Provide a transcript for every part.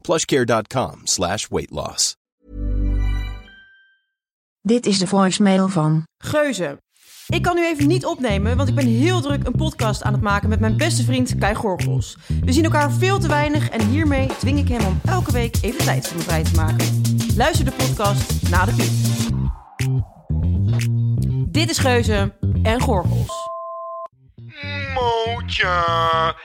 plushcare.com slash weight loss. Dit is de voicemail van. Geuze. Ik kan nu even niet opnemen, want ik ben heel druk een podcast aan het maken met mijn beste vriend Kai Gorgels. We zien elkaar veel te weinig en hiermee dwing ik hem om elke week even tijd voor me vrij te maken. Luister de podcast na de piep. Dit is Geuze en Gorgels. Mootje.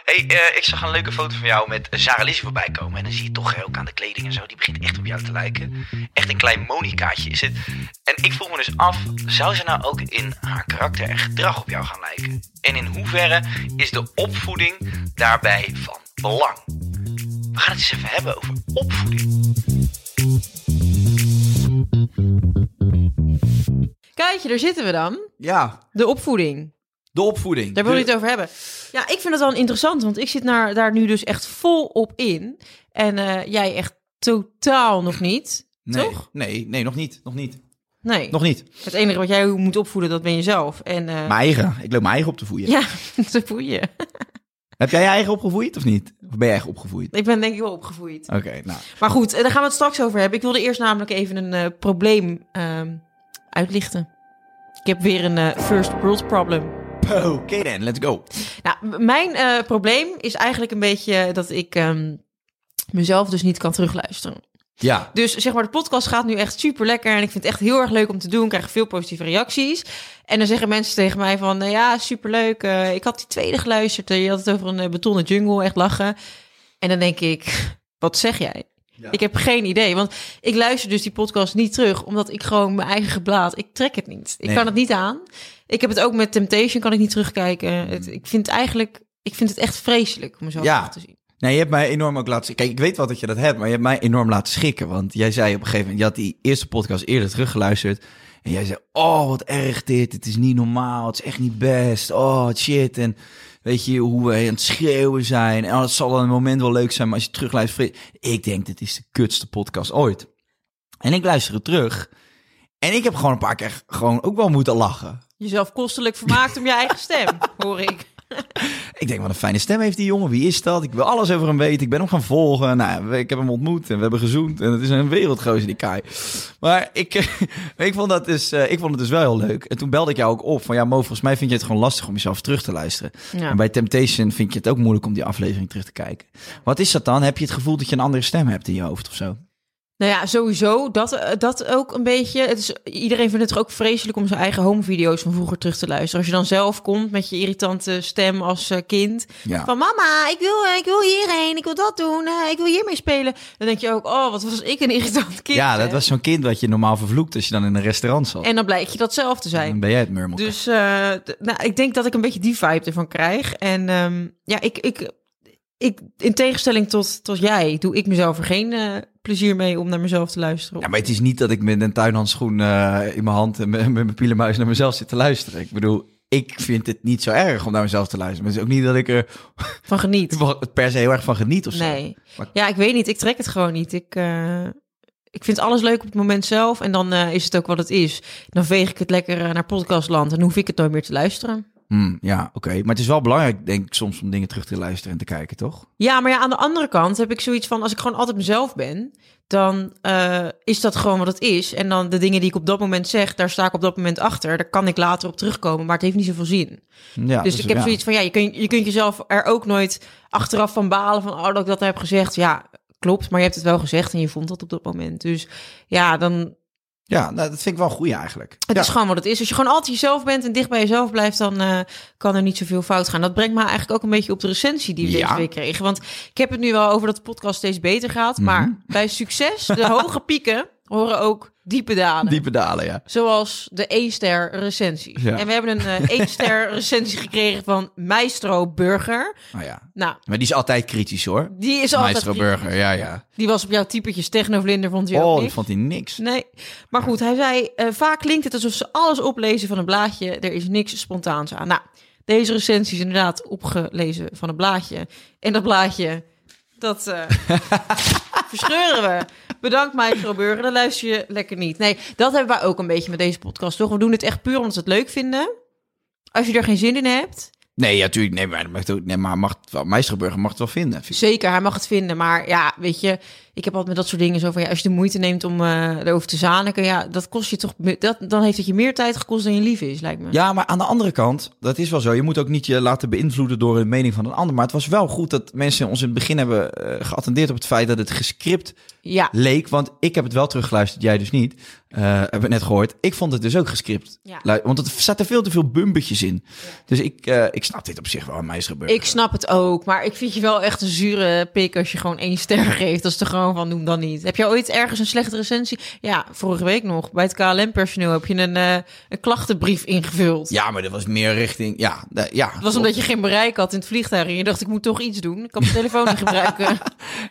hey, eh, ik zag een leuke foto van jou met Sarah Lizzie voorbij komen. En dan zie je toch ook aan de kleding en zo. Die begint echt op jou te lijken. Echt een klein Monicaatje is het. En ik vroeg me dus af, zou ze nou ook in haar karakter en gedrag op jou gaan lijken? En in hoeverre is de opvoeding daarbij van belang? We gaan het eens even hebben over opvoeding. Kijkje, daar zitten we dan. Ja, De opvoeding. De opvoeding. Daar wil je De- het over hebben. Ja, ik vind het wel interessant, want ik zit naar, daar nu dus echt vol op in. En eh, jij echt totaal nog niet. Nee, Toch? nee, nee, nog niet. Nog niet. Nee. Nog niet. Het enige wat jij moet opvoeden, dat ben jezelf. En eh, Mijn eigen. Ik loop mijn eigen op te voeden. ja, te voeien. Heb jij je eigen opgevoeid of niet? Of ben je eigen opgevoed? Ik ben denk ik wel opgevoed. Oké, nou. Maar goed, eh, daar gaan we het straks over hebben. Ik wilde eerst namelijk even een probleem ehm, uitlichten. Ik heb weer een first world problem. Oké dan, let's go. Nou, mijn eh, probleem is eigenlijk een beetje dat ik ehm, mezelf dus niet kan terugluisteren. Ja. Dus zeg maar, de podcast gaat nu echt super lekker. En ik vind het echt heel erg leuk om te doen. Ik krijg veel positieve reacties. En dan zeggen mensen tegen mij van... nou ja, superleuk. eh ik had die tweede geluisterd. je had het over een eh, betonnen jungle. Echt lachen. En dan denk ik, wat zeg jij? Ik heb geen idee. Want ik luister dus die podcast niet terug. Omdat ik gewoon mijn eigen geblaad... Ik trek het niet. Ik Nee. kan het niet aan. Ik heb het ook met Temptation. Kan ik niet terugkijken. Het, ik vind het eigenlijk... Ik vind het echt vreselijk om mezelf Ja. te zien. Nee, je hebt mij enorm ook laten... Kijk, ik weet wel dat je dat hebt, maar je hebt mij enorm laten schrikken. Want jij zei op een gegeven moment... Je had die eerste podcast eerder teruggeluisterd. En jij zei, oh, wat erg dit. Het is niet normaal. Het is echt niet best. Oh, shit. En weet je, hoe we aan het schreeuwen zijn. En oh, het zal dan een moment wel leuk zijn, maar als je terugluistert... Ik denk, dit is de kutste podcast ooit. En ik luister het terug. En ik heb gewoon een paar keer gewoon ook wel moeten lachen. Jezelf kostelijk vermaakt om je eigen stem, hoor ik. Ik denk, wat een fijne stem heeft die jongen. Wie is dat? Ik wil alles over hem weten. Ik ben hem gaan volgen. Nou, ik heb hem ontmoet en we hebben gezoend. En het is een wereldgozer, die Kai. Maar ik, ik, vond dat dus, eh, ik vond het dus wel heel leuk. En toen belde ik jou ook op van... Ja, Mo, volgens mij vind je het gewoon lastig om jezelf terug te luisteren. Ja. En bij Temptation vind je het ook moeilijk om die aflevering terug te kijken. Wat is dat dan? Heb je het gevoel dat je een andere stem hebt in je hoofd of zo? Nou ja, sowieso. Dat, eh, dat ook een beetje. Het is, iedereen vindt het toch ook vreselijk om zijn eigen home-video's van vroeger terug te luisteren. Als je dan zelf komt met je irritante stem als eh, kind. Ja. Van mama, ik wil, eh, ik wil hierheen, ik wil dat doen, ik wil hiermee spelen. Dan denk je ook, oh, wat was ik een irritant kind. Ja, dat hè? was zo'n kind wat je normaal vervloekt als je dan in een restaurant zat. En dan blijkt je dat zelf te zijn. dan ben jij het murmel. Dus nou, ik denk dat ik een beetje die vibe ervan krijg. En ehm, ja, ik, ik, ik, in tegenstelling tot, tot jij, doe ik mezelf er geen plezier mee om naar mezelf te luisteren. Ja, maar het is niet dat ik met een tuinhandschoen eh, in mijn hand en met, met mijn pielenmuis naar mezelf zit te luisteren. Ik bedoel, ik vind het niet zo erg om naar mezelf te luisteren. Maar het is ook niet dat ik er Van geniet. per se heel erg van geniet of zo. Nee. Maar- Ja, ik weet niet. Ik trek het gewoon niet. Ik, eh, ik vind alles leuk op het moment zelf. En dan eh, is het ook wat het is. Dan veeg ik het lekker naar podcastland. En dan hoef ik het nooit meer te luisteren. Hmm, ja, oké. Maar het is wel belangrijk, denk ik, soms om dingen terug te luisteren en te kijken, toch? Ja, maar ja, aan de andere kant heb ik zoiets van... als ik gewoon altijd mezelf ben... dan eh, is dat gewoon wat het is. En dan de dingen die ik op dat moment zeg... daar sta ik op dat moment achter. Daar kan ik later op terugkomen. Maar het heeft niet zoveel zin. Ja, dus ik heb ja. zoiets van... ja, je, kun, je kunt jezelf er ook nooit achteraf van balen... van oh, dat ik dat heb gezegd. Ja, klopt, maar je hebt het wel gezegd en je vond dat op dat moment. Dus ja, dan Ja, nou, dat vind ik wel goed eigenlijk. het ja. is gewoon wat het is. Als je gewoon altijd jezelf bent en dicht bij jezelf blijft, dan eh, kan er niet zoveel fout gaan. Dat brengt me eigenlijk ook een beetje op de recensie die we Ja. deze week kregen. Want ik heb het nu wel over dat de podcast steeds beter gaat. Mhm. Maar bij succes, de hoge pieken, horen ook diepe dalen. Diepe dalen, ja. Zoals de 1-ster recensies. Ja. En we hebben een eh 1-ster recensie gekregen van Maestro Burger. Nou ja. Nou, Maar die is altijd kritisch hoor. die is altijd... Maestro Burger, ja, ja. Die was op jouw typetjes technovlinder, vond je ook Oh, die vond hij niks. Nee, maar goed, hij zei, eh, vaak klinkt het alsof ze alles oplezen van een blaadje. Er is niks spontaans aan. Nou, deze recensie is inderdaad opgelezen van een blaadje. En dat blaadje, dat eh, verscheuren we. Bedankt, Maestro Burger, dan luister je lekker niet. Nee, dat hebben wij ook een beetje met deze podcast, toch? We doen het echt puur omdat we het leuk vinden. Als je er geen zin in hebt, Nee, ja, tuurlijk. Nee, maar, mag het ook- nee, maar mag mag het wel vinden. Zeker, hij mag het vinden. Maar ja, weet je, ik heb altijd met dat soort dingen zo van... Ja, als je de moeite neemt om eh, erover te zaniken... Ja, dat kost je toch... Dat, dan heeft het je meer tijd gekost dan je lief is, lijkt me. Ja, maar aan de andere kant, dat is wel zo. Je moet ook niet je laten beïnvloeden door de mening van een ander. Maar het was wel goed dat mensen ons in het begin hebben eh, geattendeerd op het feit dat het gescript Ja, leek. Want ik heb het wel teruggeluisterd, jij dus niet. Eh hebben we net gehoord. Ik vond het dus ook gescript. Ja. Want er zaten veel te veel bumpetjes in. Dus ik, eh, ik snap dit op zich wel, Maestro Burger. ik snap het ook. Maar ik vind je wel echt een zure pik als je gewoon één ster geeft. Dat is er gewoon van, noem dan niet. Heb je ooit ergens een slechte recensie? Ja, vorige week nog. Bij het KLM-personeel heb je een, eh, een klachtenbrief ingevuld. Ja, maar dat was meer richting... Ja, de- ja Het was omdat je geen bereik had in het vliegtuig. En je dacht, ik moet toch iets doen. Ik kan mijn telefoon niet gebruiken.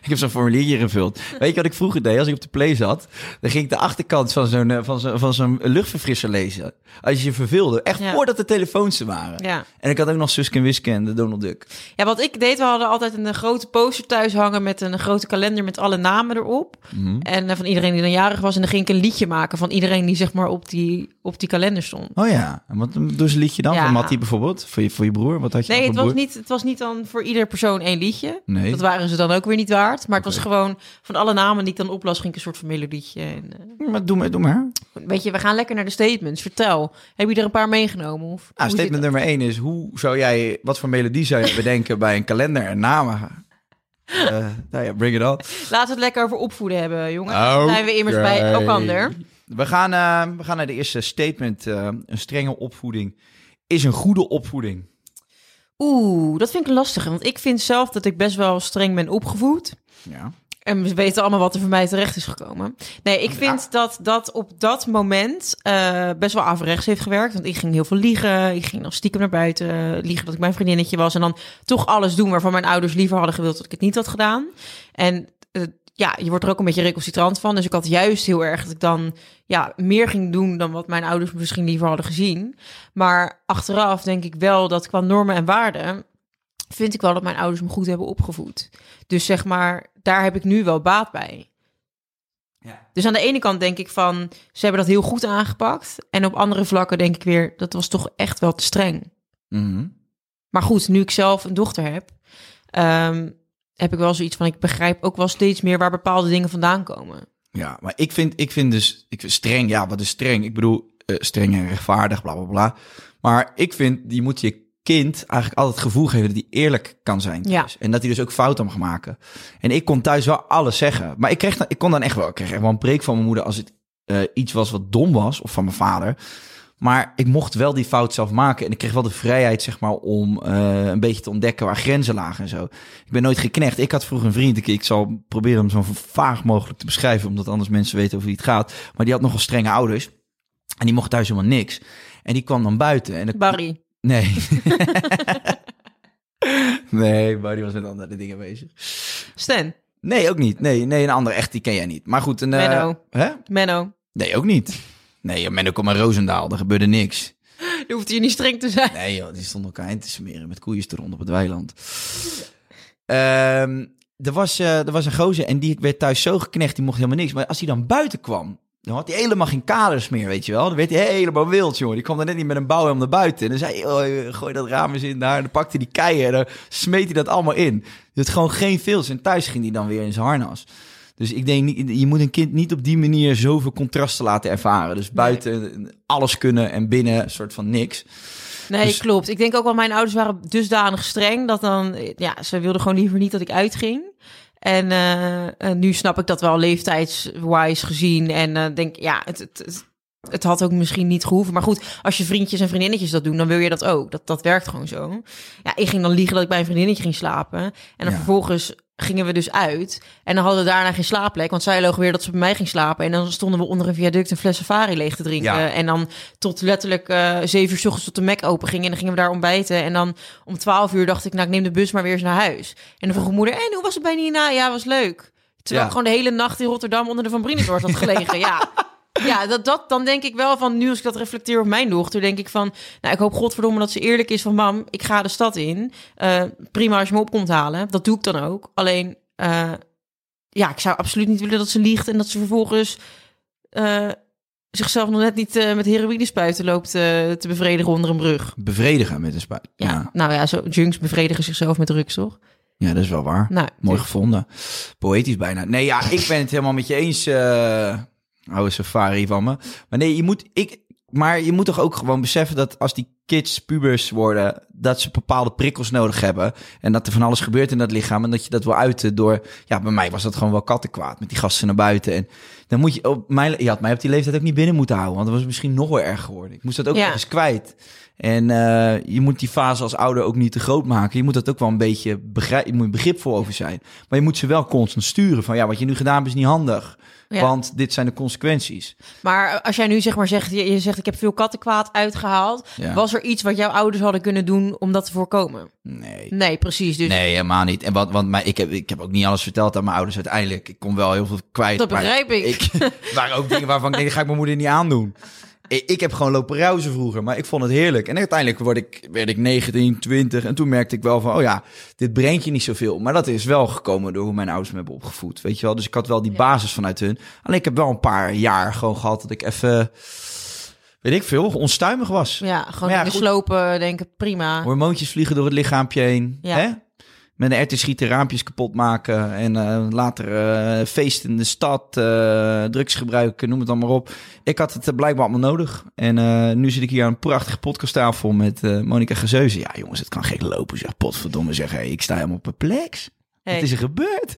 Ik heb zo'n formuliertje gevuld. Weet je wat ik vroeger deed? Als ik op de play zat, dan ging ik de achterkant van zo'n eh, van zo'n van zo'n luchtverfrisser lezen. Als je je verveelde. Echt Ja. voordat de telefoons er waren. Ja. En ik had ook nog Suske en Wiske en de Donald Duck. Ja, wat ik deed, we hadden altijd een, eh, grote poster thuis hangen met een grote kalender met alle namen erop. Mhm. En eh, van iedereen die dan jarig was. En dan ging ik een liedje maken van iedereen die zeg maar op die, op die kalender stond. Oh ja. En wat ze een liedje dan? Ja. Van Mattie bijvoorbeeld? Voor je, voor je broer? Wat had je Nee, het was, broer? niet, het was niet dan voor ieder persoon één liedje. Nee. Dat waren ze dan ook weer niet waard. Maar het was gewoon van alle namen die ik dan oplas, ging ik een soort van melodietje. En, eh, Maar doe doe maar. weet je, we gaan lekker naar de statements. Vertel, heb je er een paar meegenomen? Of Nou, statement nummer één is, hoe zou jij, wat voor melodie zou je bedenken bij een kalender en namen? Nou ja, bring it on. Laten we het lekker over opvoeden hebben, jongen. Dan zijn we immers bij elkander. We gaan, eh, we gaan naar de eerste statement. eh, een strenge opvoeding is een goede opvoeding. Oeh, dat vind ik lastig. Want ik vind zelf dat ik best wel streng ben opgevoed. Ja. En we weten allemaal wat er voor mij terecht is gekomen. Nee, ik vind dat dat op dat moment eh, best wel averechts heeft gewerkt. Want ik ging heel veel liegen. Ik ging dan stiekem naar buiten liegen dat ik mijn vriendinnetje was. En dan toch alles doen waarvan mijn ouders liever hadden gewild dat ik het niet had gedaan. En eh, ja, je wordt er ook een beetje recalcitrant van. Dus ik had juist heel erg dat ik dan ja, meer ging doen dan wat mijn ouders misschien liever hadden gezien. Maar achteraf denk ik wel dat qua normen en waarden vind ik wel dat mijn ouders me goed hebben opgevoed. Dus zeg maar, daar heb ik nu wel baat bij. Ja. Dus aan de ene kant denk ik van, ze hebben dat heel goed aangepakt. En op andere vlakken denk ik weer, dat was toch echt wel te streng. Mhm. Maar goed, nu ik zelf een dochter heb, ehm, heb ik wel zoiets van, ik begrijp ook wel steeds meer waar bepaalde dingen vandaan komen. Ja, maar ik vind, ik vind dus ik vind streng. Ja, wat is streng? Ik bedoel, eh, streng en rechtvaardig, bla bla bla. Maar ik vind, je moet je kind eigenlijk altijd het gevoel geven dat hij eerlijk kan zijn. Ja. En dat hij dus ook fouten mag maken. En ik kon thuis wel alles zeggen. Maar ik, kreeg dan, ik kon dan echt wel, ik kreeg echt wel een preek van mijn moeder als het eh, iets was wat dom was, of van mijn vader. Maar ik mocht wel die fout zelf maken. En ik kreeg wel de vrijheid, zeg maar, om eh, een beetje te ontdekken waar grenzen lagen en zo. Ik ben nooit geknecht. Ik had vroeger een vriend. Ik, ik zal proberen hem zo vaag mogelijk te beschrijven, omdat anders mensen weten over wie het gaat. Maar die had nogal strenge ouders. En die mocht thuis helemaal niks. En die kwam dan buiten. En ik, Barry, Nee. nee, Barry was met andere dingen bezig. Stan, Nee, ook niet. Nee, nee, een andere echt, die ken jij niet. Maar goed, een... eh, Menno. Hè? Menno, Nee, ook niet. Nee, Menno kwam uit Roosendaal. Er gebeurde niks. je hoeft hier niet streng te zijn. Nee joh, die stonden elkaar in te smeren met koeien te rond op het weiland. Ehm, er, was, eh, er was een gozer en die werd thuis zo geknecht, die mocht helemaal niks. Maar als hij dan buiten kwam, dan had hij helemaal geen kaders meer, weet je wel. Dan werd hij helemaal wild, jongen. Die kwam dan net niet met een bouw naar buiten. En dan zei hij, oh, gooi dat raam eens in daar. En dan pakte hij die keien en dan smeet hij dat allemaal in. Dus het gewoon geen veel. En thuis ging hij dan weer in zijn harnas. Dus ik denk, niet, je moet een kind niet op die manier zoveel contrasten laten ervaren. Dus buiten alles kunnen en binnen een soort van niks. Nee, Dus- klopt. Ik denk ook wel, mijn ouders waren dusdanig streng dat dan, ja, ze wilden gewoon liever niet dat ik uitging. En eh, eh, nu snap ik dat wel leeftijdswise gezien. En eh, denk, ja, het, het, het, het had ook misschien niet gehoeven. Maar goed, als je vriendjes en vriendinnetjes dat doen, dan wil je dat ook. Dat, dat werkt gewoon zo. Ja, ik ging dan liegen dat ik bij een vriendinnetje ging slapen. En dan Ja. vervolgens gingen we dus uit. En dan hadden we daarna geen slaapplek. Want zij loog weer dat ze bij mij ging slapen. En dan stonden we onder een viaduct een fles safari leeg te drinken. Ja. En dan tot letterlijk eh zeven uur s ochtends tot de Mac open ging. En dan gingen we daar ontbijten. En dan om twaalf uur dacht ik, nou ik neem de bus maar weer eens naar huis. En dan vroeg mijn moeder, en hoe was het bij Nina? Ja, was leuk. Terwijl Ja. ik gewoon de hele nacht in Rotterdam onder de Van Brienenoord had gelegen. ja. Ja, dat, dat, dan denk ik wel van, nu als ik dat reflecteer op mijn dochter, denk ik van, nou, ik hoop godverdomme dat ze eerlijk is van, mam, ik ga de stad in. Eh, prima als je me op komt halen. Dat doe ik dan ook. Alleen, eh, ja, ik zou absoluut niet willen dat ze liegt en dat ze vervolgens eh, zichzelf nog net niet met heroïne spuiten loopt te bevredigen onder een brug. Bevredigen met een spuit. Ja, Ja. nou ja, zo, junks bevredigen zichzelf met drugs, toch? ja, dat is wel waar. Nou, Mooi gevonden. Poëtisch bijna. Nee, ja, ik ben het helemaal met je eens. Oude safari van me. Maar nee, je moet, ik, maar je moet toch ook gewoon beseffen dat als die kids pubers worden, dat ze bepaalde prikkels nodig hebben. En dat er van alles gebeurt in dat lichaam. En dat je dat wil uiten door, ja, bij mij was dat gewoon wel kattenkwaad met die gasten naar buiten. En dan moet je op mijn, je had mij op die leeftijd ook niet binnen moeten houden. Want dat was misschien nog wel erg geworden. Ik moest dat ook Ja. eens kwijt. En eh, je moet die fase als ouder ook niet te groot maken. Je moet dat ook wel een beetje begrijpen. Je moet begripvol over zijn. Maar je moet ze wel constant sturen. Van ja, wat je nu gedaan hebt is niet handig. Ja. Want dit zijn de consequenties. Maar als jij nu zeg maar zegt, je, je zegt ik heb veel kattenkwaad uitgehaald. Ja. Was er iets wat jouw ouders hadden kunnen doen om dat te voorkomen? Nee. Nee, precies. Dus Nee, helemaal niet. En wat, want maar ik, heb, ik heb ook niet alles verteld aan mijn ouders uiteindelijk. Ik kon wel heel veel kwijt. Dat begrijp ik. Er waren ook dingen waarvan ik denk, dat ga ik mijn moeder niet aandoen. Ik, ik heb gewoon lopen ruizen vroeger, maar ik vond het heerlijk. En uiteindelijk word ik, werd ik 19, 20. En toen merkte ik wel van, oh ja, dit brengt je niet zoveel. Maar dat is wel gekomen door hoe mijn ouders me hebben opgevoed. Weet je wel? Dus ik had wel die basis vanuit hun. Alleen ik heb wel een paar jaar gewoon gehad dat ik even, weet ik veel, onstuimig was. ja, gewoon ja, de goed. slopen denken, prima. Hormoontjes vliegen door het lichaampje heen. Ja. Hè? Met een RT schieten raampjes kapot maken. En eh, later eh feest in de stad, eh, drugs gebruiken, noem het dan maar op. Ik had het blijkbaar allemaal nodig. En nu zit ik hier aan een prachtige podcasttafel met Monika Gezeuze. Ja jongens, het kan gek lopen zeg. Potverdomme zeg. Hey, ik sta helemaal perplex. Hey. Wat is er gebeurd?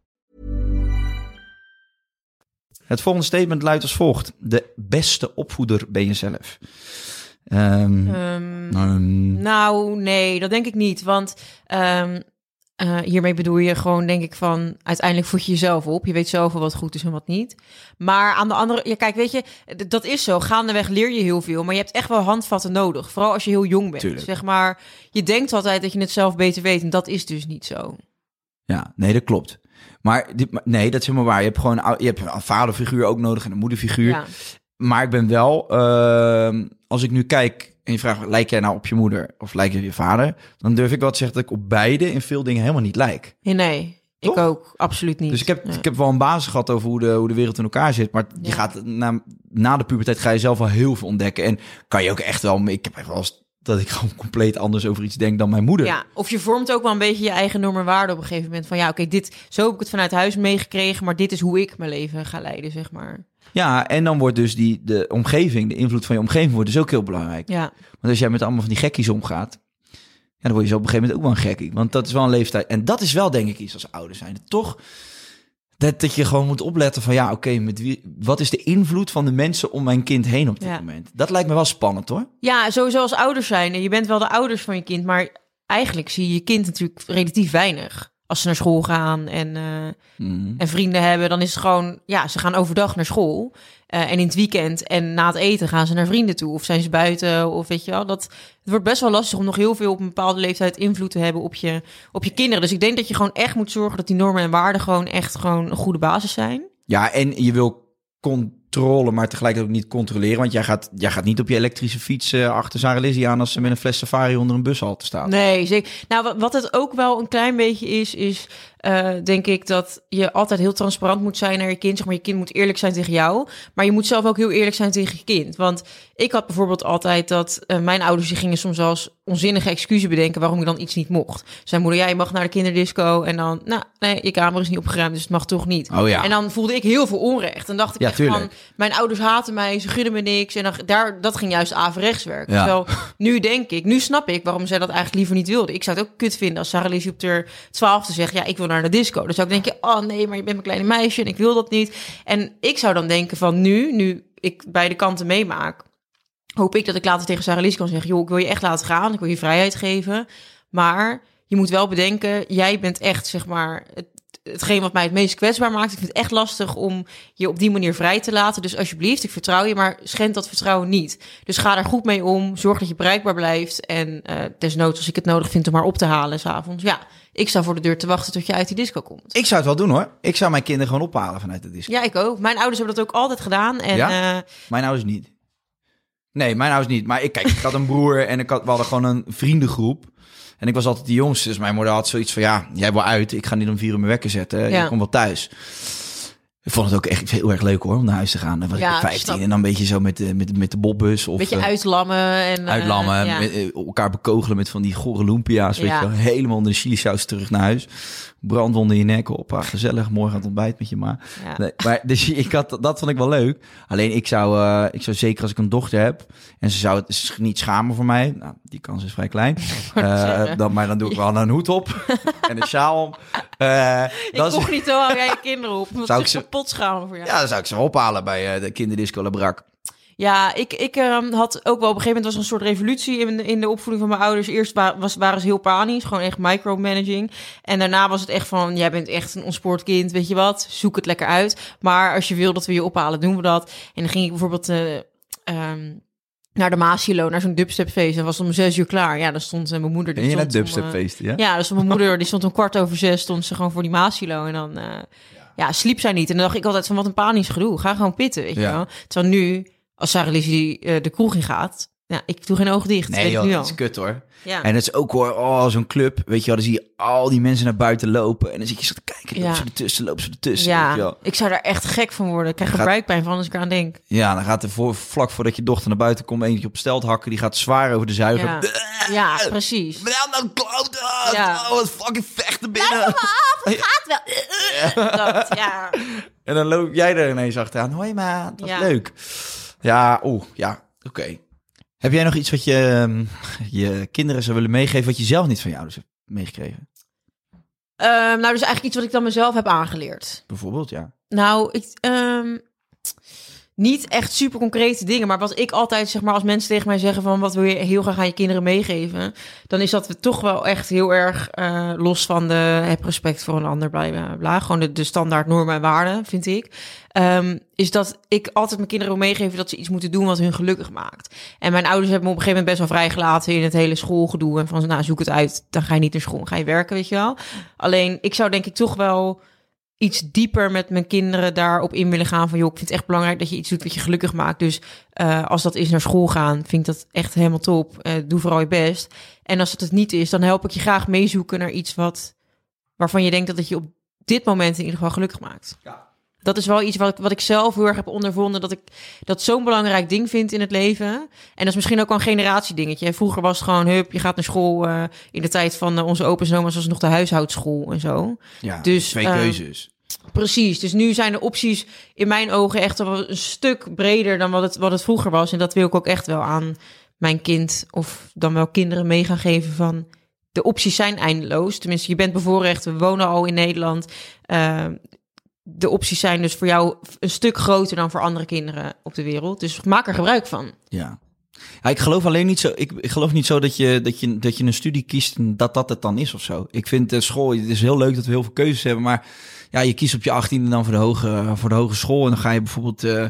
Het volgende statement luidt als volgt. De beste opvoeder ben jezelf. Ehm Ehm, ehm, Nou, nee, dat denk ik niet. Want eh, hiermee bedoel je gewoon, denk ik, van uiteindelijk voed je jezelf op. Je weet zelf wel wat goed is en wat niet. Maar aan de andere, ja, kijk, weet je, dat is zo. Gaandeweg leer je heel veel, maar je hebt echt wel handvatten nodig. Vooral als je heel jong bent. Tuurlijk. Zeg maar, je denkt altijd dat je het zelf beter weet en dat is dus niet zo. Ja, nee, dat klopt. Maar dit, nee, dat is helemaal waar. Je hebt gewoon je hebt een vaderfiguur ook nodig en een moederfiguur. Ja. Maar ik ben wel, ehm, als ik nu kijk en je vraagt, lijk jij nou op je moeder of lijk je op je vader? Dan durf ik wel te zeggen dat ik op beide in veel dingen helemaal niet lijk. Nee, nee, ik ook, absoluut niet. Dus ik heb, Ja. ik heb wel een basis gehad over hoe de, hoe de wereld in elkaar zit. Maar je Ja. gaat na, na de puberteit ga je zelf wel heel veel ontdekken. En kan je ook echt wel, ik heb wel eens dat ik gewoon compleet anders over iets denk dan mijn moeder. Ja, of je vormt ook wel een beetje je eigen normen en waarden op een gegeven moment. Van ja, oké, dit zo heb ik het vanuit huis meegekregen, maar dit is hoe ik mijn leven ga leiden, zeg maar. Ja, en dan wordt dus die, de omgeving, de invloed van je omgeving wordt dus ook heel belangrijk. Ja, Want als jij met allemaal van die gekkies omgaat, ja, dan word je zo op een gegeven moment ook wel een gekkie. Want dat is wel een leeftijd. En dat is wel denk ik iets als ouder zijn. Toch dat, dat je gewoon moet opletten van ja, oké, met wie, wat is de invloed van de mensen om mijn kind heen op dit Ja. moment? Dat lijkt me wel spannend hoor. ja sowieso als ouders zijn. En je bent wel de ouders van je kind, maar eigenlijk zie je je kind natuurlijk relatief weinig. Als ze naar school gaan en, eh, Mm. en vrienden hebben, dan is het gewoon, ja, ze gaan overdag naar school. Eh, en in het weekend en na het eten gaan ze naar vrienden toe. Of zijn ze buiten, of weet je wel. Dat, het wordt best wel lastig om nog heel veel op een bepaalde leeftijd invloed te hebben op je, op je kinderen. Dus ik denk dat je gewoon echt moet zorgen dat die normen en waarden gewoon echt gewoon een goede basis zijn. Ja, en je wil controle, maar tegelijkertijd ook niet controleren. Want jij gaat, jij gaat niet op je elektrische fiets eh, achter Sarah Lizzie aan als ze met een fles safari onder een bushalte staat. Nee, zeker. Nou, wat, wat het ook wel een klein beetje is, is eh, denk ik dat je altijd heel transparant moet zijn naar je kind. Zeg maar, je kind moet eerlijk zijn tegen jou, maar je moet zelf ook heel eerlijk zijn tegen je kind. Want ik had bijvoorbeeld altijd dat eh, mijn ouders die gingen soms zelfs onzinnige excuses bedenken waarom ik dan iets niet mocht. Zijn moeder, ja, je mag naar de kinderdisco en dan, nou, nee, je kamer is niet opgeruimd, dus het mag toch niet. Oh ja. En dan voelde ik heel veel onrecht. En dacht ik Ja, echt tuurlijk. van, mijn ouders haten mij, ze gunnen me niks. En dan, daar, dat ging juist averechts werken. Ja. Terwijl nu denk ik, nu snap ik waarom zij dat eigenlijk liever niet wilde. Ik zou het ook kut vinden als Sarah Lizzie op de twaalfde zegt, ja, ik wil naar de disco. Dan zou ik denken, oh nee, maar je bent mijn kleine meisje en ik wil dat niet. En ik zou dan denken van nu, nu ik beide kanten meemaak, hoop ik dat ik later tegen Sarah Lizzie kan zeggen, joh, ik wil je echt laten gaan, ik wil je vrijheid geven. Maar je moet wel bedenken, jij bent echt, zeg maar, het, hetgeen wat mij het meest kwetsbaar maakt. Ik vind het echt lastig om je op die manier vrij te laten. Dus alsjeblieft, ik vertrouw je, maar schend dat vertrouwen niet. Dus ga daar goed mee om. Zorg dat je bereikbaar blijft. En eh desnoods, als ik het nodig vind om haar op te halen s'avonds. Ja, ik sta voor de deur te wachten tot je uit die disco komt. Ik zou het wel doen hoor. Ik zou mijn kinderen gewoon ophalen vanuit de disco. Ja, ik ook. Mijn ouders hebben dat ook altijd gedaan. En Ja? eh, Mijn ouders niet. Nee, mijn ouders niet. Maar ik, kijk, ik had een broer en ik had, we hadden gewoon een vriendengroep. En ik was altijd de jongste. Dus mijn moeder had zoiets van, ja, jij wil uit. Ik ga niet om vier uur mijn wekker zetten. Ja. Je komt wel thuis. Ik vond het ook echt heel erg leuk hoor, om naar huis te gaan. Dan was Ja, ik 15 snap. en dan een beetje zo met, de- met, de- met de bobbus. Of, een beetje eh, uitlammen. En, eh, uitlammen, ja. met, eh, elkaar bekogelen met van die gore lumpia's, weet je wel. Helemaal onder de chilisaus terug naar huis. Brandwonden in je nek op. Ah, gezellig, morgen aan het ontbijt met je ma. Nee, maar dus ik had, dat vond ik wel leuk. Alleen ik zou, eh, ik zou zeker als ik een dochter heb en ze zou het niet schamen voor mij. Nou, die kans is vrij klein. Eh, dan, maar dan doe ik wel een hoed op en een sjaal om. Ik dan, kocht niet zo hou jij je kinderen op. Zou Zou ik ze- kapot schamen voor jou. ja, dan zou ik ze ophalen bij eh, de kinderdisco Labrak. Ja, ik, ik ehm, had ook wel op een gegeven moment was er een soort revolutie in, in de opvoeding van mijn ouders. Eerst wa- was, waren ze heel panisch, gewoon echt micromanaging. En daarna was het echt van, jij bent echt een ontspoord kind, weet je wat, zoek het lekker uit. Maar als je wil dat we je ophalen, doen we dat. En dan ging ik bijvoorbeeld ehm, naar de Maasilo, naar zo'n dubstepfeest. En was om zes uur klaar. Ja, dan stond eh, mijn moeder... die En je naar eh, dubstepfeesten, ja? ja, dus mijn moeder, die stond om kwart over zes, stond ze gewoon voor die Maasilo. En dan, eh, ja, sliep zij niet. En dan dacht ik altijd van, wat een panisch gedoe. Ga gewoon pitten, weet je Ja. wel. Terwijl nu, als Sarah Lizzie de kroeg in gaat, ja, ik doe geen ogen dicht. Nee weet joh, nu dat is kut hoor. Ja. En het is ook hoor, oh, zo'n club, weet je wel, dan zie je al die mensen naar buiten lopen. En dan zie je zo te Ja. ze ertussen, ze ertussen, ja, ik zou daar echt gek van worden. Ik krijg er buikpijn van als ik eraan denk. Ja, dan gaat er voor, vlak voordat je dochter naar buiten komt, eentje op stelt hakken, die gaat zwaar over de zuiger. Ja, ja precies. Wel nou kloot, Ja. oh, wat fucking vechten binnen. Gaat wel. Dat, ja. En dan loop jij er ineens achteraan. Hoi ma, dat is Ja. leuk. Ja, oeh, ja, oké. Heb jij nog iets wat je ehm, je kinderen zou willen meegeven, wat je zelf niet van je ouders hebt meegekregen? Ehm, nou, dus eigenlijk iets wat ik dan mezelf heb aangeleerd. Bijvoorbeeld, ja. Nou, ik, ehm, niet echt super concrete dingen. Maar wat ik altijd, zeg maar, als mensen tegen mij zeggen van wat wil je heel graag aan je kinderen meegeven, dan is dat we toch wel echt heel erg eh, los van de heb respect voor een ander, bla bla bla. Gewoon de, standaard normen en waarden, vind ik. Ehm, is dat ik altijd mijn kinderen wil meegeven dat ze iets moeten doen wat hun gelukkig maakt. En mijn ouders hebben me op een gegeven moment best wel vrijgelaten in het hele schoolgedoe. En van, nou, zoek het uit. Dan ga je niet naar school, dan ga je werken, weet je wel. Alleen, ik zou denk ik toch wel iets dieper met mijn kinderen daarop in willen gaan. Van joh, ik vind het echt belangrijk dat je iets doet wat je gelukkig maakt. Dus eh, als dat is naar school gaan, vind ik dat echt helemaal top. Eh, doe vooral je best. En als het het niet is, dan help ik je graag meezoeken naar iets wat waarvan je denkt dat het je op dit moment in ieder geval gelukkig maakt. Dat is wel iets wat ik, wat ik zelf heel erg heb ondervonden. Dat ik dat zo'n belangrijk ding vind in het leven. En dat is misschien ook wel een generatiedingetje. Vroeger was het gewoon, hup, je gaat naar school. eh, in de tijd van eh, onze opa's en oma's was nog de huishoudschool en zo. Ja, Dus, twee ehm, keuzes. Precies, dus nu zijn de opties in mijn ogen echt wel een stuk breder dan wat het, wat het vroeger was. En dat wil ik ook echt wel aan mijn kind of dan wel kinderen mee gaan geven van... De opties zijn eindeloos. Tenminste, je bent bevoorrecht, we wonen al in Nederland. Eh, de opties zijn dus voor jou een stuk groter dan voor andere kinderen op de wereld. Dus maak er gebruik van. Ja. ja. Ik geloof alleen niet zo. Ik, ik geloof niet zo dat je, dat, je, dat je een studie kiest en dat dat het dan is of zo. Ik vind de school. Het is heel leuk dat we heel veel keuzes hebben. Maar ja, je kiest op je achttiende dan voor de, hoge, voor de hogeschool. En dan ga je bijvoorbeeld. eh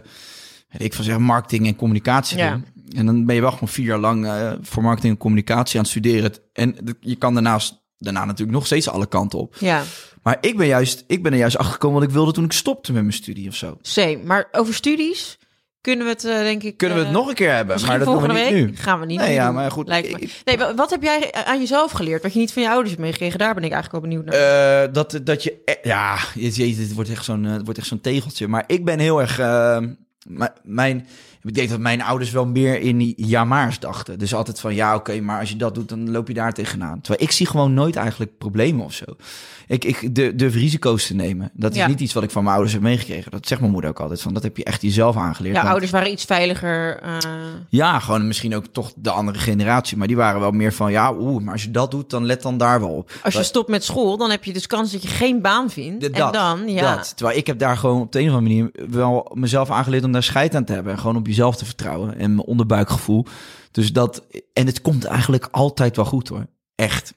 weet ik van zeggen, marketing en communicatie Ja. doen. En dan ben je wel gewoon vier jaar lang eh, voor marketing en communicatie aan het studeren. En je kan daarnaast daarna natuurlijk nog steeds alle kanten op. Ja, Maar ik ben, juist, ik ben er juist achter gekomen wat ik wilde toen ik stopte met mijn studie of zo. Maar over studies kunnen we het, eh, denk ik... Kunnen we het eh, nog een keer hebben, maar dat doen we volgende niet week nu. gaan we niet Nee, ja, doen, maar goed, lijkt me. ik- Nee, wa- wat heb jij aan jezelf geleerd? Wat je niet van je ouders hebt meegekregen? Daar ben ik eigenlijk wel benieuwd naar. Eh, dat, dat je... Ja, jezus, dit wordt echt zo'n eh, het wordt echt zo'n tegeltje. Maar ik ben heel erg... eh, mijn, ik denk dat mijn ouders wel meer in die ja-maars dachten. Dus altijd van, ja, oké, maar als je dat doet, dan loop je daar tegenaan. Terwijl ik zie gewoon nooit eigenlijk problemen of zo. Ik, ik de- durf risico's te nemen. Dat is Ja. niet iets wat ik van mijn ouders heb meegekregen. Dat zegt mijn moeder ook altijd. Van, dat heb je echt jezelf aangeleerd. ja, Want- ouders waren iets veiliger. eh, Ja, gewoon misschien ook toch de andere generatie. Maar die waren wel meer van, ja, oeh, maar als je dat doet, dan let dan daar wel op. als je Dat- stopt met school, dan heb je dus kans dat je geen baan vindt. En dan, ja. dat. Terwijl ik heb daar gewoon op de een of andere manier wel mezelf aangeleerd om daar scheid aan te hebben. En gewoon op jezelf te vertrouwen en mijn onderbuikgevoel. Dus dat, en het komt eigenlijk altijd wel goed hoor. Echt.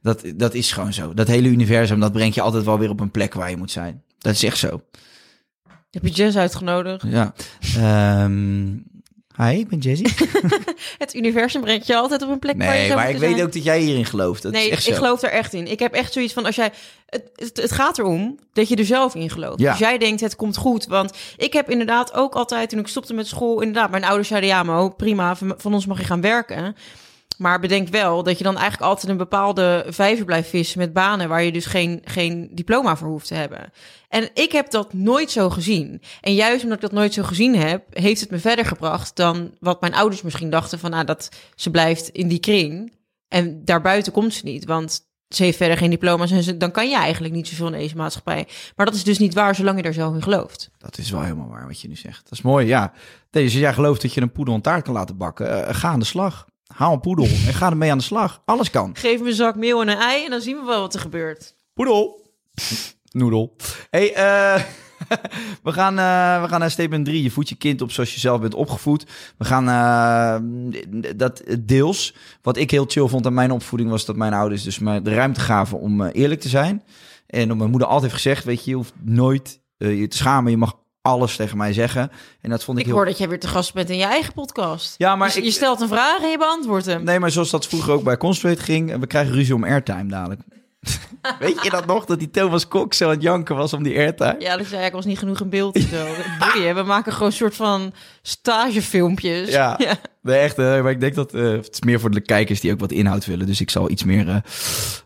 Dat, dat is gewoon zo. Dat hele universum, dat brengt je altijd wel weer op een plek waar je moet zijn. Dat is echt zo. Heb je Jess uitgenodigd? Ja. Ehm hi, ik ben Jessie. Het universum brengt je altijd op een plek waar je Nee, zou maar ik weet zijn. ook dat jij hierin gelooft. Dat nee, is echt ik zo. geloof er echt in. Ik heb echt zoiets van als jij. Het, het, het gaat erom dat je er zelf in gelooft. Ja. Als jij denkt het komt goed. Want ik heb inderdaad ook altijd toen ik stopte met school. Inderdaad, mijn ouders zeiden ja, Mo, prima. Van, van ons mag je gaan werken. Maar bedenk wel dat je dan eigenlijk altijd een bepaalde vijver blijft vissen met banen waar je dus geen, geen diploma voor hoeft te hebben. En ik heb dat nooit zo gezien. En juist omdat ik dat nooit zo gezien heb, heeft het me verder gebracht dan wat mijn ouders misschien dachten van, nou, dat ze blijft in die kring. En daarbuiten komt ze niet, want ze heeft verder geen diploma's en ze, dan kan je eigenlijk niet zoveel in deze maatschappij. Maar dat is dus niet waar zolang je er zelf in gelooft. Dat is wel helemaal waar wat je nu zegt. Dat is mooi, ja. Als jij gelooft dat je een poedel taart kan laten bakken, eh, ga aan de slag. Haal een poedel en ga ermee aan de slag. Alles kan. Geef me een zak meel en een ei en dan zien we wel wat er gebeurt. Poedel. Noedel. hey, eh, we, gaan, eh, we gaan naar statement 3. Je voedt je kind op zoals je zelf bent opgevoed. We gaan eh, dat deels. Wat ik heel chill vond aan mijn opvoeding was dat mijn ouders dus me de ruimte gaven om eh, eerlijk te zijn. En mijn moeder altijd heeft gezegd, weet je, je hoeft nooit je te schamen. Je mag alles tegen mij zeggen. En dat vond ik, Ik heel... hoor dat jij weer te gast bent in je eigen podcast. Ja, maar Dus ik- je stelt een vraag en je beantwoordt hem. Nee, maar zoals dat vroeger ook bij Constrate ging. en We krijgen ruzie om airtime dadelijk. Weet je dat nog? Dat die Thomas Cox zo aan het janken was om die airtime? Ja, dat zei ik was niet genoeg in beeld. Zo. Boeien, we maken gewoon een soort van stagefilmpjes. Ja. Nee, echt. eh, maar ik denk dat eh, het is meer voor de kijkers die ook wat inhoud willen. Dus ik zal iets meer eh,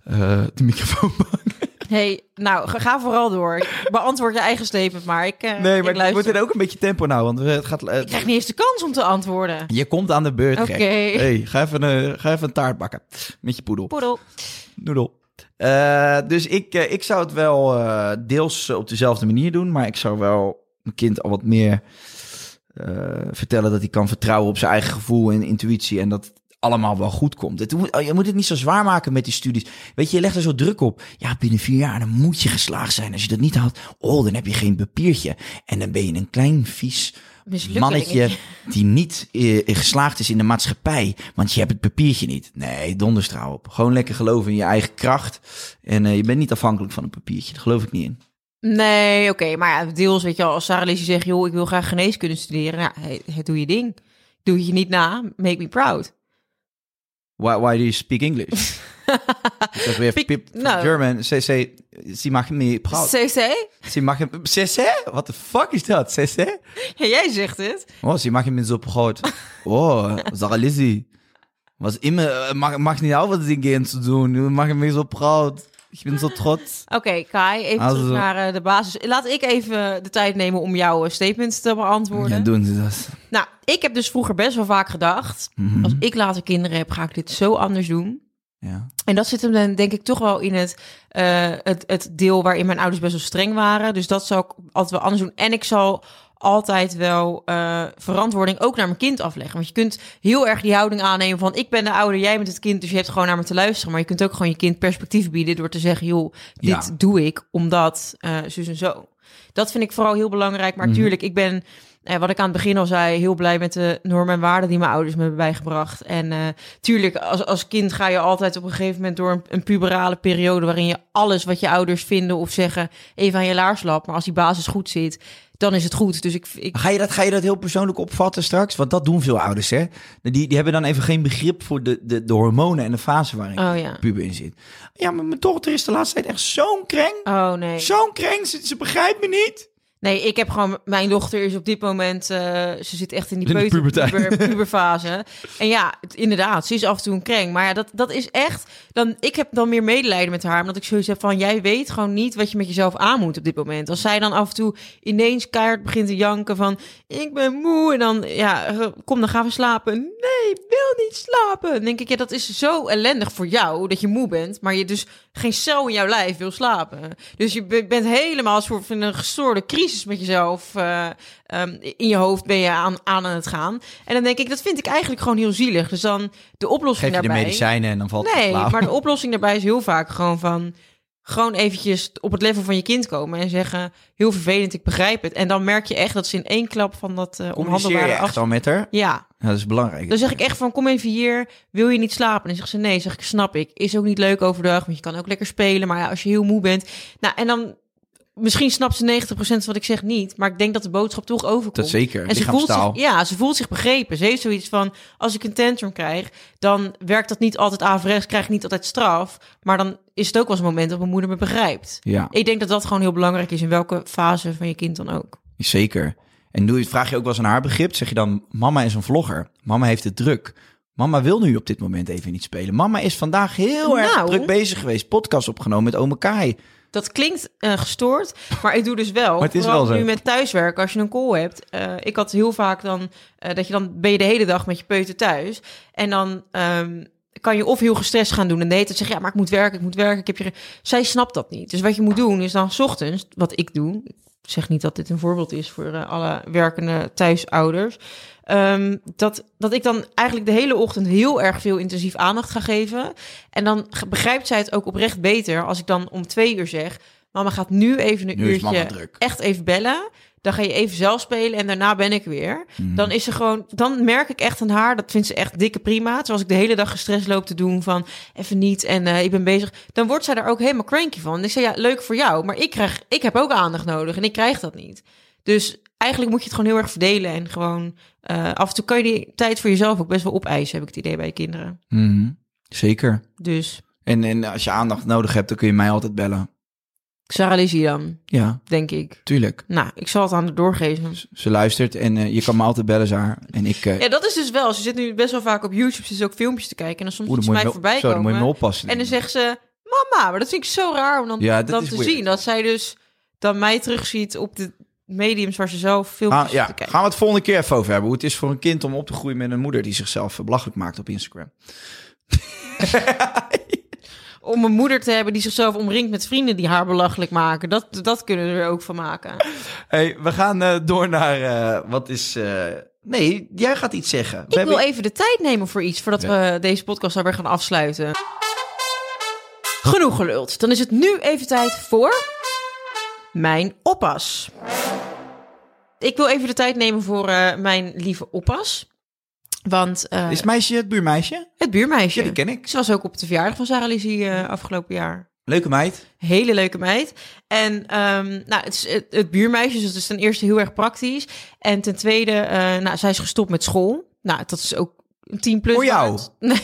eh, de microfoon pakken. Hey, nou, ga, vooral door. Beantwoord je eigen statement maar. Ik, eh, Nee, maar ik ik luister. moet er ook een beetje tempo nou. Want het gaat. eh, Ik krijg niet eens de kans om te antwoorden. je komt aan de beurt, Oké. Hey, ga even, eh, ga even een taart bakken. Met je poedel. Poedel. Noedel. Eh, dus ik, eh, ik zou het wel eh, deels op dezelfde manier doen. Maar ik zou wel mijn kind al wat meer eh, vertellen dat hij kan vertrouwen op zijn eigen gevoel en intuïtie. En dat het allemaal wel goed komt. Het, moet- je moet het niet zo zwaar maken met die studies. Weet je, je legt er zo druk op. Ja, binnen vier jaar dan moet je geslaagd zijn. Als je dat niet haalt, oh, dan heb je geen papiertje. En dan ben je een klein vies mannetje die niet eh, geslaagd is in de maatschappij, want je hebt het papiertje niet. Nee, donderstraal op. Gewoon lekker geloven in je eigen kracht. En eh, je bent niet afhankelijk van een papiertje. Daar geloof ik niet in. Nee, oké. maar ja, deels, weet je wel, als Sarah Lizzie zegt... joh, ik wil graag geneeskunde studeren. Ja, hey, hey, doe je ding. Doe je niet na, make me proud. Why, why do you speak English? Because we have Speak- people no. German. Say, say, sie machen me proud. CC? Sie machen, CC? What the fuck is dat? CC? Ja, jij zegt het. Oh, sie machen me so proud. Oh, Sarah Lizzie. Was immer, auf, was sie gehen zu tun. Die machen me so proud. Ich bin so trotz. Oké, Kai, even Also- terug naar eh, de basis. Laat ik even de tijd nemen om jouw eh, statements te beantwoorden. Ja, doen ze dat. Nou, ik heb dus vroeger best wel vaak gedacht... Mhm. als ik later kinderen heb, ga ik dit zo anders doen. Ja. En dat zit hem dan denk ik toch wel in het, eh, het, het deel waarin mijn ouders best wel streng waren. Dus dat zou ik altijd wel anders doen. En ik zal altijd wel eh, verantwoording ook naar mijn kind afleggen. Want je kunt heel erg die houding aannemen van... ik ben de ouder, jij bent het kind, dus je hebt gewoon naar me te luisteren. Maar je kunt ook gewoon je kind perspectief bieden... door te zeggen, joh, dit Ja. doe ik omdat eh zus en zo. Dat vind ik vooral heel belangrijk. Maar Mhm. tuurlijk, ik ben... eh, wat ik aan het begin al zei, heel blij met de normen en waarden die mijn ouders me hebben bijgebracht. En eh, tuurlijk, als, als kind ga je altijd op een gegeven moment door een, een puberale periode waarin je alles wat je ouders vinden of zeggen even aan je laars lapt. Maar als die basis goed zit, dan is het goed. Dus ik, ik Ga je, dat, ga je dat heel persoonlijk opvatten straks? Want dat doen veel ouders, hè? Die, die hebben dan even geen begrip voor de, de, de hormonen en de fase waarin Oh, ja. puber in zit. Ja, maar mijn dochter is de laatste tijd echt zo'n kreng. oh nee. Zo'n kreng, ze, ze begrijpt me niet. Nee, ik heb gewoon... Mijn dochter is op dit moment... eh, ze zit echt in die In puber, puberfase. En ja, het- inderdaad, ze is af en toe een kreng. Maar ja, dat, dat is echt... Dan, ik heb dan meer medelijden met haar. Omdat ik zoiets heb van... Jij weet gewoon niet wat je met jezelf aan moet op dit moment. Als zij dan af en toe ineens keihard begint te janken van... Ik ben moe. En dan, ja, kom dan gaan we slapen. Nee, ik wil niet slapen. Dan denk ik, ja, dat is zo ellendig voor jou dat je moe bent. Maar je dus geen cel in jouw lijf wil slapen. Dus je be- bent helemaal een soort van een gestoorde crisis met jezelf. eh, ehm, in je hoofd ben je aan, aan het gaan. En dan denk ik, dat vind ik eigenlijk gewoon heel zielig. Dus dan de oplossing Geef je de daarbij... medicijnen en dan valt het Nee, slaap. maar de oplossing daarbij is heel vaak gewoon van... Gewoon eventjes op het level van je kind komen en zeggen... Heel vervelend, ik begrijp het. En dan merk je echt dat ze in één klap van dat uh, echt af... al met haar? Ja, Ja, dat is belangrijk. dan zeg ik echt van, kom even hier, wil je niet slapen? En dan zegt ze, nee, zeg ik, snap ik. Is ook niet leuk overdag, want je kan ook lekker spelen. Maar ja, als je heel moe bent... Nou, en dan... Misschien snapt ze 90% van wat ik zeg niet, maar ik denk dat de boodschap toch overkomt. Dat zeker, En ze voelt, zich, ja, ze voelt zich begrepen. Ze heeft zoiets van, als ik een tantrum krijg, dan werkt dat niet altijd averechts, krijg ik niet altijd straf. Maar dan is het ook wel eens een moment dat mijn moeder me begrijpt. Ja, Ik denk dat dat gewoon heel belangrijk is, in welke fase van je kind dan ook. zeker. En doe je, vraag je ook wel eens aan haar begrip? Zeg je dan, mama is een vlogger. Mama heeft het druk. Mama wil nu op dit moment even niet spelen. Mama is vandaag heel erg Nou. druk bezig geweest. Podcast opgenomen met ome Kai. Dat klinkt eh, gestoord, maar ik doe dus wel. Maar het is vooral wel zo. nu met thuiswerken, als je een call hebt. eh, ik had heel vaak dan, eh, dat je dan ben je de hele dag met je peuter thuis. En dan ehm, kan je of heel gestrest gaan doen en hele tijd zeggen, ja, maar ik moet werken, ik moet werken. Ik heb je... Zij snapt dat niet. Dus wat je moet doen is dan 's ochtends, wat ik doe. Ik zeg niet dat dit een voorbeeld is voor eh, alle werkende thuisouders. ehm, dat, dat ik dan eigenlijk de hele ochtend heel erg veel intensief aandacht ga geven. En dan begrijpt zij het ook oprecht beter als ik dan om twee uur zeg... Mama gaat nu even een Nu uurtje echt even bellen. Dan ga je even zelf spelen en daarna ben ik weer. Mhm. Dan is ze gewoon, dan merk ik echt aan haar, dat vindt ze echt dikke prima. Zoals ik de hele dag gestrest loop te doen van even niet en eh, ik ben bezig. Dan wordt zij daar ook helemaal cranky van. En ik zeg ja, leuk voor jou, maar ik krijg, ik heb ook aandacht nodig en ik krijg dat niet. Dus eigenlijk moet je het gewoon heel erg verdelen en gewoon eh, af en toe kan je die tijd voor jezelf ook best wel opeisen, heb ik het idee bij je kinderen. Mhm. Zeker. Dus En, en als je aandacht nodig hebt, dan kun je mij altijd bellen. Sarah Lizzie dan, Ja, denk ik. tuurlijk. Nou, ik zal het aan haar doorgeven. Ze luistert en eh, je kan me altijd bellen, Zaar. En ik... eh Ja, dat is dus wel. Ze zit nu best wel vaak op YouTube. Ze zit ook filmpjes te kijken. En dan soms oeh, moet dan ze moet je mij me- voorbij Zo, dan moet je me komen. oppassen. En dan zegt ze, mama. Maar dat vind ik zo raar om dan, Ja, dat dan is te weird. zien. Dat zij dus dan mij terugziet op de mediums waar ze zelf filmpjes Ah, ja, te kijken. gaan we het volgende keer even over hebben. Hoe het is voor een kind om op te groeien met een moeder die zichzelf eh, belachelijk maakt op Instagram. Om een moeder te hebben die zichzelf omringt met vrienden die haar belachelijk maken. Dat, dat kunnen we er ook van maken. Hey, we gaan eh, door naar eh, wat is. eh, Nee, jij gaat iets zeggen. Ik wil even de tijd nemen voor iets voordat we deze podcast alweer gaan afsluiten. Genoeg geluld. Dan is het nu even tijd voor mijn oppas. Ik wil even de tijd nemen voor mijn lieve oppas. Want eh, Is het meisje het buurmeisje? het buurmeisje. Ja, die ken ik. Ze was ook op de verjaardag van Sarah Lizzie eh, afgelopen jaar. Leuke meid. Hele leuke meid. En ehm, nou, het, is het, het buurmeisje, dus het is ten eerste heel erg praktisch. En ten tweede, eh, nou, zij is gestopt met school. Nou, dat is ook een 10 plus. Voor jou?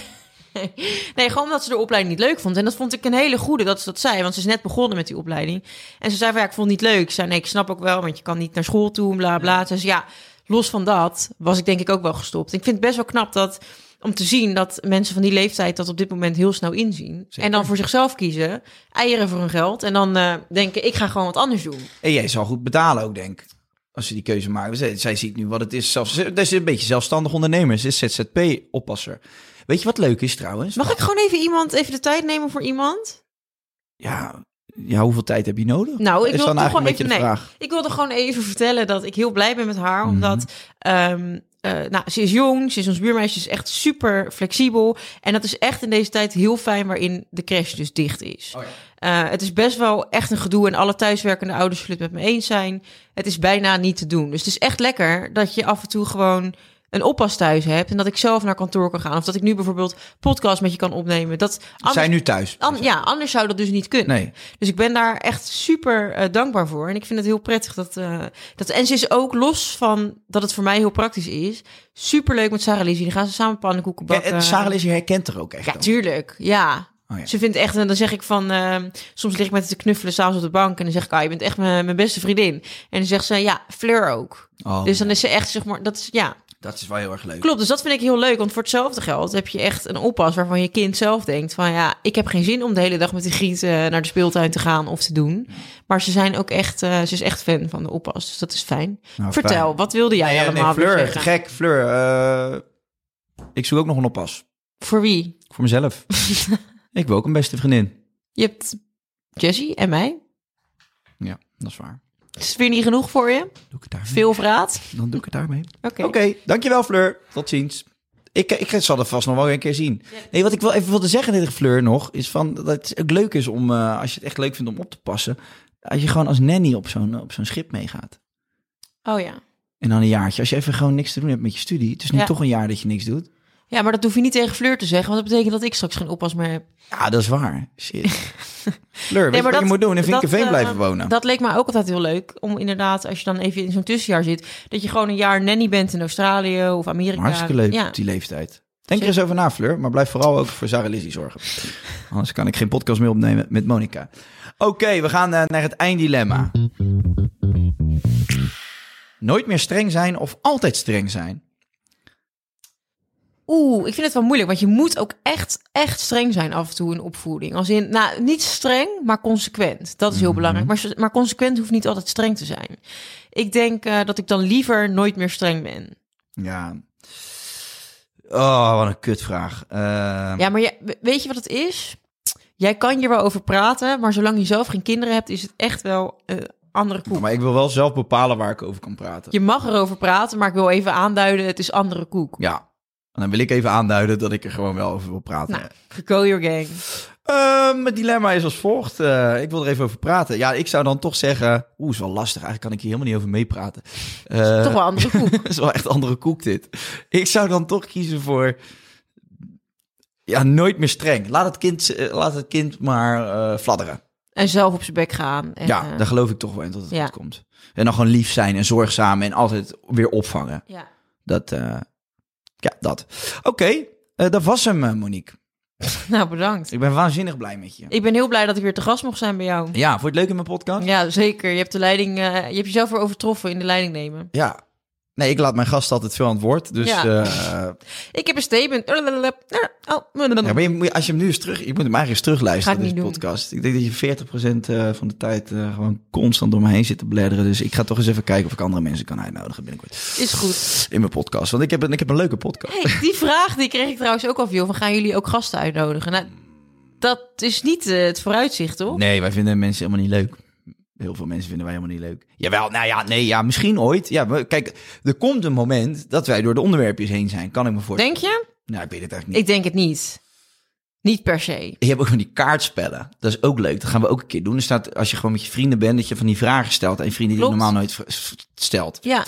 Nee. nee, gewoon omdat ze de opleiding niet leuk vond. En dat vond ik een hele goede dat ze dat zei. Want ze is net begonnen met die opleiding. En ze zei van ja, ik vond het niet leuk. Ik zei nee, ik snap ook wel, want je kan niet naar school toe bla bla. Dus ja, los van dat was ik denk ik ook wel gestopt. Ik vind het best wel knap dat om te zien dat mensen van die leeftijd dat op dit moment heel snel inzien. En dan voor zichzelf kiezen, eieren voor hun geld. En dan eh, denken, ik ga gewoon wat anders doen. En jij zal goed betalen ook, denk ik. Als ze die keuze maken. Zij, zij ziet nu wat het is. Zelfs, ze is een beetje zelfstandig ondernemer. Ze is ZZP-oppasser. Weet je wat leuk is trouwens? Mag ik gewoon even iemand, even de tijd nemen voor iemand? Ja, ja, hoeveel tijd heb je nodig? Nou, ik wil dan toch gewoon even, een beetje nee, ik wilde gewoon even vertellen dat ik heel blij ben met haar, Mhm. omdat ehm, eh, nou, ze is jong, ze is ons buurmeisje, ze is echt super flexibel en dat is echt in deze tijd heel fijn waarin de crash dus dicht is. Oh Eh, het is best wel echt een gedoe en alle thuiswerkende ouders zullen het met me eens zijn. Het is bijna niet te doen. Dus het is echt lekker dat je af en toe gewoon een oppas thuis heb en dat ik zelf naar kantoor kan gaan. Of dat ik nu bijvoorbeeld podcast met je kan opnemen. Dat anders, zijn nu thuis. an- ja, anders zou dat dus niet kunnen. Nee. Dus ik ben daar echt super eh, dankbaar voor. En ik vind het heel prettig dat, eh, dat... En ze is ook los van dat het voor mij heel praktisch is. Super leuk met Sarah Lizzie. Die gaan ze samen pannenkoeken Ja, bakken. en Sarah herkent er ook echt Ja, dan. tuurlijk. Ja. Oh ja. Ze vindt echt, en dan zeg ik van, eh, soms lig ik met te knuffelen s'avonds op de bank en dan zeg ik, ah, je bent echt mijn, mijn beste vriendin. En dan zegt ze, ja, Fleur ook. Oh, dus dan is ze echt, zeg maar, dat is, ja, dat is wel heel erg leuk. klopt. Dus dat vind ik heel leuk, want voor hetzelfde geld heb je echt een oppas waarvan je kind zelf denkt van, ja, ik heb geen zin om de hele dag met die griet eh, naar de speeltuin te gaan of te doen. Maar ze zijn ook echt, eh, ze is echt fan van de oppas, dus dat is fijn. Nou, Vertel, fijn. wat wilde jij Nee, nee, allemaal weer Fleur, gek. Fleur, eh, ik zoek ook nog een oppas. Voor wie? Voor mezelf. ik wil ook een beste vriendin. Je hebt Jessie en mij. Ja, dat is waar. Is het weer niet genoeg voor je? Doe ik het daarmee? Veel vraat? Dan doe ik het daarmee. Oké. Oké, dankjewel Fleur. Tot ziens. Ik, ik zal het vast nog wel een keer zien. Nee, wat ik wel even wilde zeggen tegen Fleur nog... is van, dat het ook leuk is om, eh, als je het echt leuk vindt om op te passen... als je gewoon als nanny op zo'n op zo'n schip meegaat. Oh ja. En dan een jaartje. Als je even gewoon niks te doen hebt met je studie... het is nu Ja. toch een jaar dat je niks doet. Ja, maar dat hoef je niet tegen Fleur te zeggen, want dat betekent dat ik straks geen oppas meer heb. Ja, dat is waar. Shit. Fleur, Nee, je wat je moet doen? In dat, Vinkenveen eh, blijven wonen. Dat leek mij ook altijd heel leuk, om inderdaad, als je dan even in zo'n tussenjaar zit, dat je gewoon een jaar nanny bent in Australië of Amerika. Hartstikke leuk Ja. op die leeftijd. Denk er eens over na, Fleur. Maar blijf vooral ook voor Sarah Lizzie zorgen. Anders kan ik geen podcast meer opnemen met Monica. Oké, we gaan eh, naar het einddilemma. Nooit meer streng zijn of altijd streng zijn? Oeh, ik vind het wel moeilijk, want je moet ook echt, echt streng zijn af en toe in opvoeding. Als in, nou, niet streng, maar consequent. Dat is heel Mhm. belangrijk. Maar, maar consequent hoeft niet altijd streng te zijn. Ik denk eh, dat ik dan liever nooit meer streng ben. Ja. Oh, wat een kutvraag. Eh, Ja, maar je, weet je wat het is? Jij kan hier wel over praten, maar zolang je zelf geen kinderen hebt, is het echt wel een andere koek. Maar ik wil wel zelf bepalen waar ik over kan praten. Je mag erover praten, maar ik wil even aanduiden, het is andere koek. Ja. En dan wil ik even aanduiden dat ik er gewoon wel over wil praten. Nou, go your gang. Ehm, mijn dilemma is als volgt. Eh, ik wil er even over praten. Ja, ik zou dan toch zeggen... Oeh, is wel lastig. Eigenlijk kan ik hier helemaal niet over meepraten. Eh, Toch wel andere koek. is wel echt andere koek dit. Ik zou dan toch kiezen voor... Ja, nooit meer streng. Laat het kind, eh, laat het kind maar eh, fladderen. En zelf op zijn bek gaan. En, ja, eh, daar geloof ik toch wel in dat het ja. goed komt. En dan gewoon lief zijn en zorgzaam en altijd weer opvangen. ja. Dat, eh, ja, dat. Oké, eh, dat was hem, eh, Monique. Nou, bedankt. Ik ben waanzinnig blij met je. Ik ben heel blij dat ik weer te gast mocht zijn bij jou. Ja, vond je het leuk in mijn podcast? Ja, zeker. Je hebt de leiding, eh, je hebt jezelf weer overtroffen in de leiding nemen. Ja. Nee, ik laat mijn gast altijd veel aan het woord. Dus Ja. eh, Ik heb een statement. Ja, maar je, als je hem nu eens terug... Je moet hem eigenlijk eens terugluisteren, deze podcast. Ik denk dat je 40% eh, van de tijd eh, gewoon constant door me heen zit te bladderen. Dus ik ga toch eens even kijken of ik andere mensen kan uitnodigen binnenkort. Is goed. In mijn podcast. Want ik heb een, ik heb een leuke podcast. Hey, die vraag die kreeg ik trouwens ook al veel. Van gaan jullie ook gasten uitnodigen? Nou, dat is niet het vooruitzicht, toch? Nee, wij vinden mensen helemaal niet leuk. Heel veel mensen vinden wij helemaal niet leuk. Jawel, nou ja, nee, ja, misschien ooit. Ja, kijk, er komt een moment dat wij door de onderwerpjes heen zijn. Kan ik me voorstellen. Denk je? Nou, ik weet het eigenlijk niet. Ik denk het niet. Niet per se. Je hebt ook van die kaartspellen. Dat is ook leuk. Dat gaan we ook een keer doen. Er staat, als je gewoon met je vrienden bent, dat je van die vragen stelt je vrienden die je normaal nooit stelt. Ja,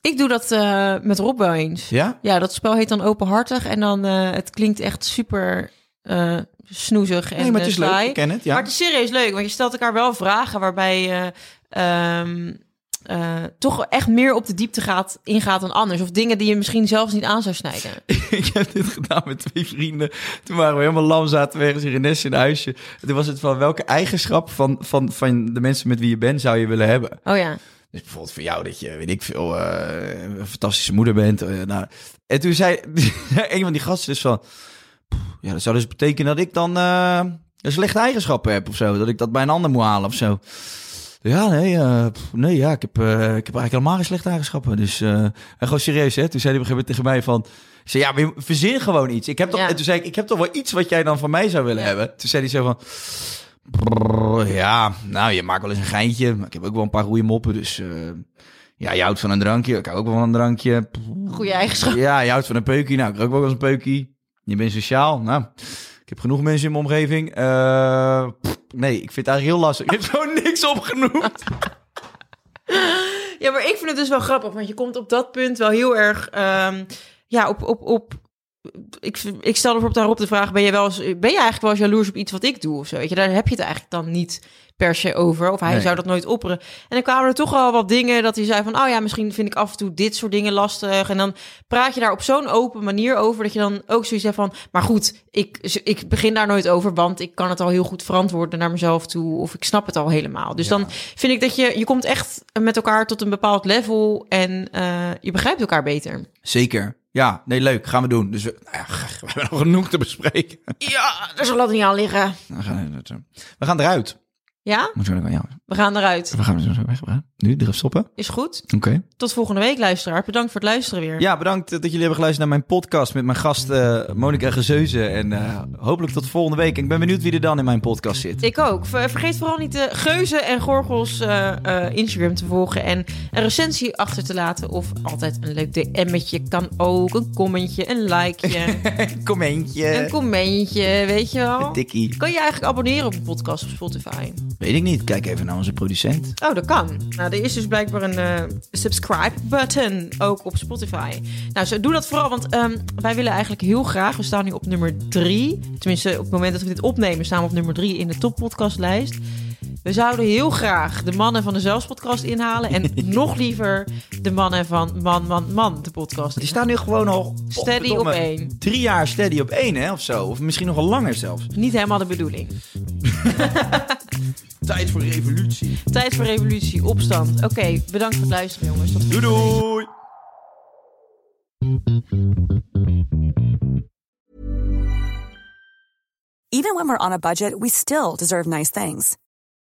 ik doe dat eh, met Rob wel eens. Ja? Ja, dat spel heet dan Openhartig. En dan, eh, het klinkt echt super eh, snoezig en Nee, maar het is eh, saai. leuk. Ik ken het, ja. Maar het is serieus leuk, want je stelt elkaar wel vragen waarbij je ehm, eh, toch echt meer op de diepte gaat, ingaat dan anders. Of dingen die je misschien zelfs niet aan zou snijden. ik heb dit gedaan met twee vrienden. Toen waren we helemaal lam, zaten we ergens in Renesse in een huisje. En toen was het van welke eigenschap van, van, van de mensen met wie je bent zou je willen hebben? Oh ja. Dus bijvoorbeeld voor jou dat je, weet ik veel, eh, een fantastische moeder bent. eh, nou. En toen zei een van die gasten dus van... "Pff, Ja, dat zou dus betekenen dat ik dan eh, een slechte eigenschappen heb of zo. Dat ik dat bij een ander moet halen of zo. Ja, nee, eh, nee ja, ik, heb, eh, ik heb eigenlijk helemaal geen slechte eigenschappen. Dus, en gewoon serieus, hè. Toen zei hij op een gegeven moment tegen mij van... Ik zei, ja, verzin gewoon iets. Ik heb toch, Ja. En toen zei ik, ik heb toch wel iets wat jij dan van mij zou willen Ja. hebben. Toen zei hij zo van... "Brrr, Ja, nou, je maakt wel eens een geintje. Maar ik heb ook wel een paar goede moppen, dus... ja, je houdt van een drankje. Ik hou ook wel van een drankje. Goede eigenschap. Ja, je houdt van een peukie. Nou, ik rook ook wel eens een peukie. Je bent sociaal. Nou, ik heb genoeg mensen in mijn omgeving. Eh, nee, ik vind het eigenlijk heel lastig. Ik heb gewoon niks opgenoemd. Ja, maar ik vind het dus wel grappig, want je komt op dat punt wel heel erg, ehm, ja, op, op, op. Ik, ik stel ervoor daarop de vraag: ben je wel eens, ben je eigenlijk wel eens jaloers op iets wat ik doe of zo? Weet je, daar heb je het eigenlijk dan niet per se over. Of hij Nee. zou dat nooit opperen. En dan kwamen er toch wel wat dingen dat hij zei van, oh ja, misschien vind ik af en toe dit soort dingen lastig. En dan praat je daar op zo'n open manier over dat je dan ook zoiets hebt van, maar goed, ik, ik begin daar nooit over, want ik kan het al heel goed verantwoorden naar mezelf toe. Of ik snap het al helemaal. Dus dan vind ik dat je, je komt echt met elkaar tot een bepaald level en eh, je begrijpt elkaar beter. Zeker. Ja, nee, leuk. Gaan we doen. Dus we, nou ja, we hebben nog genoeg te bespreken. Ja, daar zal dat niet aan liggen. We gaan eruit. Ja, we gaan eruit. we gaan zo weg. Nu, er stoppen. Is goed. Oké. Tot volgende week, luisteraar. Bedankt voor het luisteren weer. Ja, bedankt dat jullie hebben geluisterd naar mijn podcast met mijn gast eh Monika Gezeuze. En eh, hopelijk tot volgende week. Ik ben benieuwd wie er dan in mijn podcast zit. Ik ook. Ver- Vergeet vooral niet de Geuzen en Gorgels eh, eh, Instagram te volgen en een recensie achter te laten. Of altijd een leuk DM'tje kan ook. Een commentje, een likeje, Commentje. een commentje, weet je wel. Tikkie. Kan je eigenlijk abonneren op een podcast op Spotify? Weet ik niet. Kijk even naar onze producent. Oh, dat kan. Nou, er is dus blijkbaar een eh, subscribe button ook op Spotify. Nou, zo, doe dat vooral, want ehm, wij willen eigenlijk heel graag. We staan nu op nummer drie. Tenminste, op het moment dat we dit opnemen, staan we op nummer drie in de toppodcastlijst. We zouden heel graag de mannen van de Zelfspodcast inhalen. En nog liever de mannen van Man, Man, Man, de podcast. Die staan nu gewoon al... Steady op één. Drie jaar steady op één, hè, of zo. Of misschien nog wel langer zelfs. Niet helemaal de bedoeling. Tijd voor revolutie. Tijd voor revolutie, opstand. Oké, bedankt voor het luisteren, jongens. Tot Doei doei! Even when we're on a budget, we still deserve nice things.